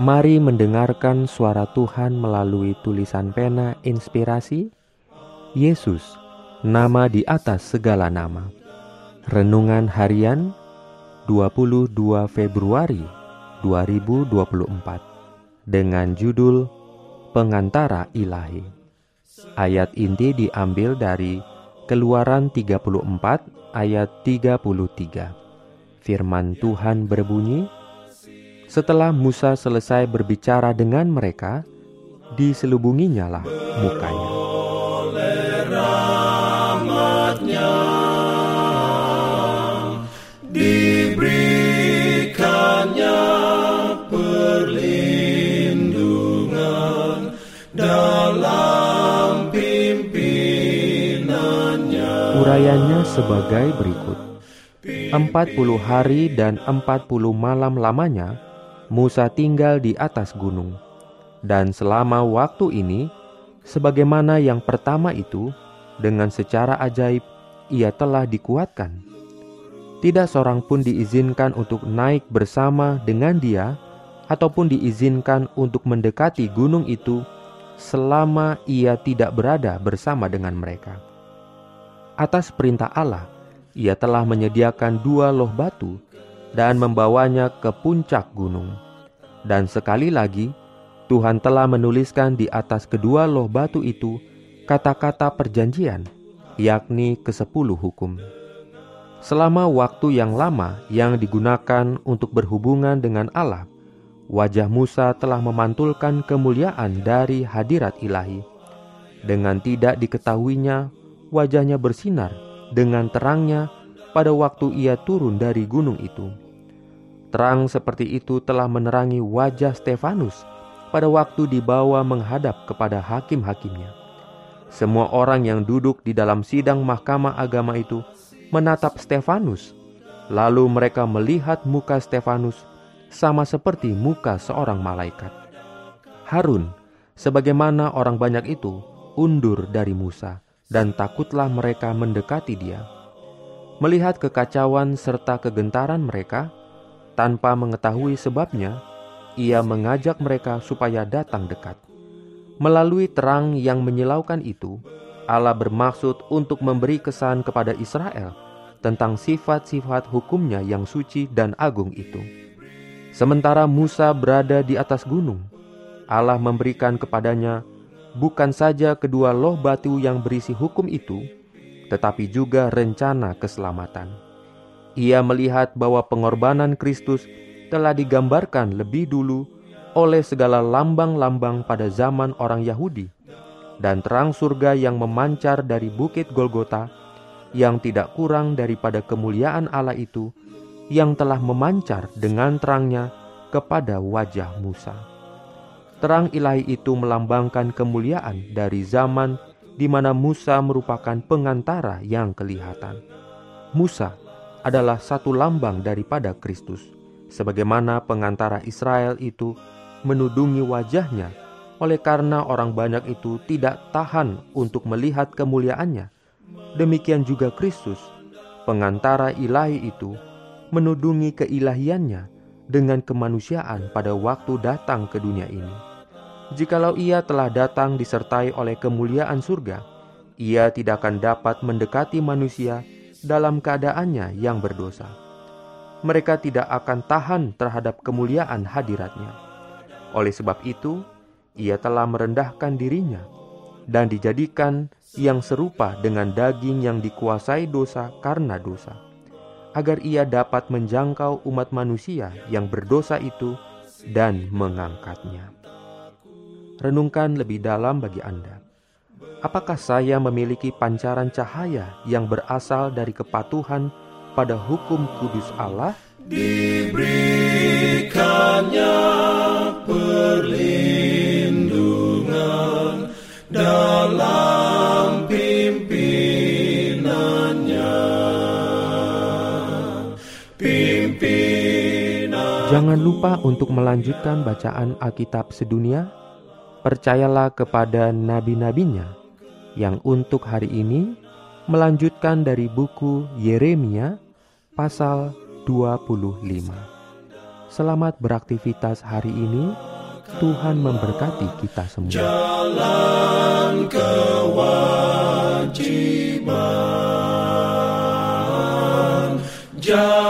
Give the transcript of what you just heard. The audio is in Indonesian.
Mari mendengarkan suara Tuhan melalui tulisan pena inspirasi Yesus, nama di atas segala nama. Renungan harian 22 Februari 2024 dengan judul Pengantara Ilahi. Ayat inti diambil dari Keluaran 34 ayat 33. Firman Tuhan berbunyi, setelah Musa selesai berbicara dengan mereka, diselubunginya lah mukanya. Diberikannya perlindungan dalam pimpinannya. Urayanya sebagai berikut. Empat puluh hari dan empat puluh malam lamanya, Musa tinggal di atas gunung, dan selama waktu ini, sebagaimana yang pertama itu, dengan secara ajaib ia telah dikuatkan. Tidak seorang pun diizinkan untuk naik bersama dengan dia, ataupun diizinkan untuk mendekati gunung itu selama ia tidak berada bersama dengan mereka. Atas perintah Allah, ia telah menyediakan dua loh batu dan membawanya ke puncak gunung. Dan sekali lagi, Tuhan telah menuliskan di atas kedua loh batu itu kata-kata perjanjian, yakni kesepuluh hukum. Selama waktu yang lama yang digunakan untuk berhubungan dengan Allah, wajah Musa telah memantulkan kemuliaan dari hadirat ilahi. Dengan tidak diketahuinya, wajahnya bersinar dengan terangnya pada waktu ia turun dari gunung itu. Terang seperti itu telah menerangi wajah Stefanus pada waktu dibawa menghadap kepada hakim-hakimnya. Semua orang yang duduk di dalam sidang mahkamah agama itu menatap Stefanus, lalu mereka melihat muka Stefanus sama seperti muka seorang malaikat. Harun, sebagaimana orang banyak itu, undur dari Musa, dan takutlah mereka mendekati dia Melihat kekacauan serta kegentaran mereka, tanpa mengetahui sebabnya, ia mengajak mereka supaya datang dekat. Melalui terang yang menyilaukan itu, Allah bermaksud untuk memberi kesan kepada Israel tentang sifat-sifat hukumnya yang suci dan agung itu. Sementara Musa berada di atas gunung, Allah memberikan kepadanya bukan saja kedua loh batu yang berisi hukum itu, tetapi juga rencana keselamatan. Ia melihat bahwa pengorbanan Kristus telah digambarkan lebih dulu oleh segala lambang-lambang pada zaman orang Yahudi, dan terang surga yang memancar dari bukit Golgota, yang tidak kurang daripada kemuliaan Allah itu, yang telah memancar dengan terangnya kepada wajah Musa. Terang ilahi itu melambangkan kemuliaan dari zaman di mana Musa merupakan pengantara yang kelihatan. Musa adalah satu lambang daripada Kristus, sebagaimana pengantara Israel itu menudungi wajahnya oleh karena orang banyak itu tidak tahan untuk melihat kemuliaannya. Demikian juga Kristus, pengantara ilahi itu, menudungi keilahiannya dengan kemanusiaan pada waktu datang ke dunia ini. Jikalau ia telah datang disertai oleh kemuliaan surga, ia tidak akan dapat mendekati manusia dalam keadaannya yang berdosa. Mereka tidak akan tahan terhadap kemuliaan hadiratnya. Oleh sebab itu, ia telah merendahkan dirinya dan dijadikan yang serupa dengan daging yang dikuasai dosa karena dosa, agar ia dapat menjangkau umat manusia yang berdosa itu dan mengangkatnya renungkan lebih dalam bagi Anda. Apakah saya memiliki pancaran cahaya yang berasal dari kepatuhan pada hukum kudus Allah? Diberikannya perlindungan dalam pimpinannya. pimpinannya. Jangan lupa untuk melanjutkan bacaan Alkitab sedunia percayalah kepada nabi-nabinya yang untuk hari ini melanjutkan dari buku Yeremia pasal 25. Selamat beraktivitas hari ini. Tuhan memberkati kita semua. Jalan kewajiban. Jalan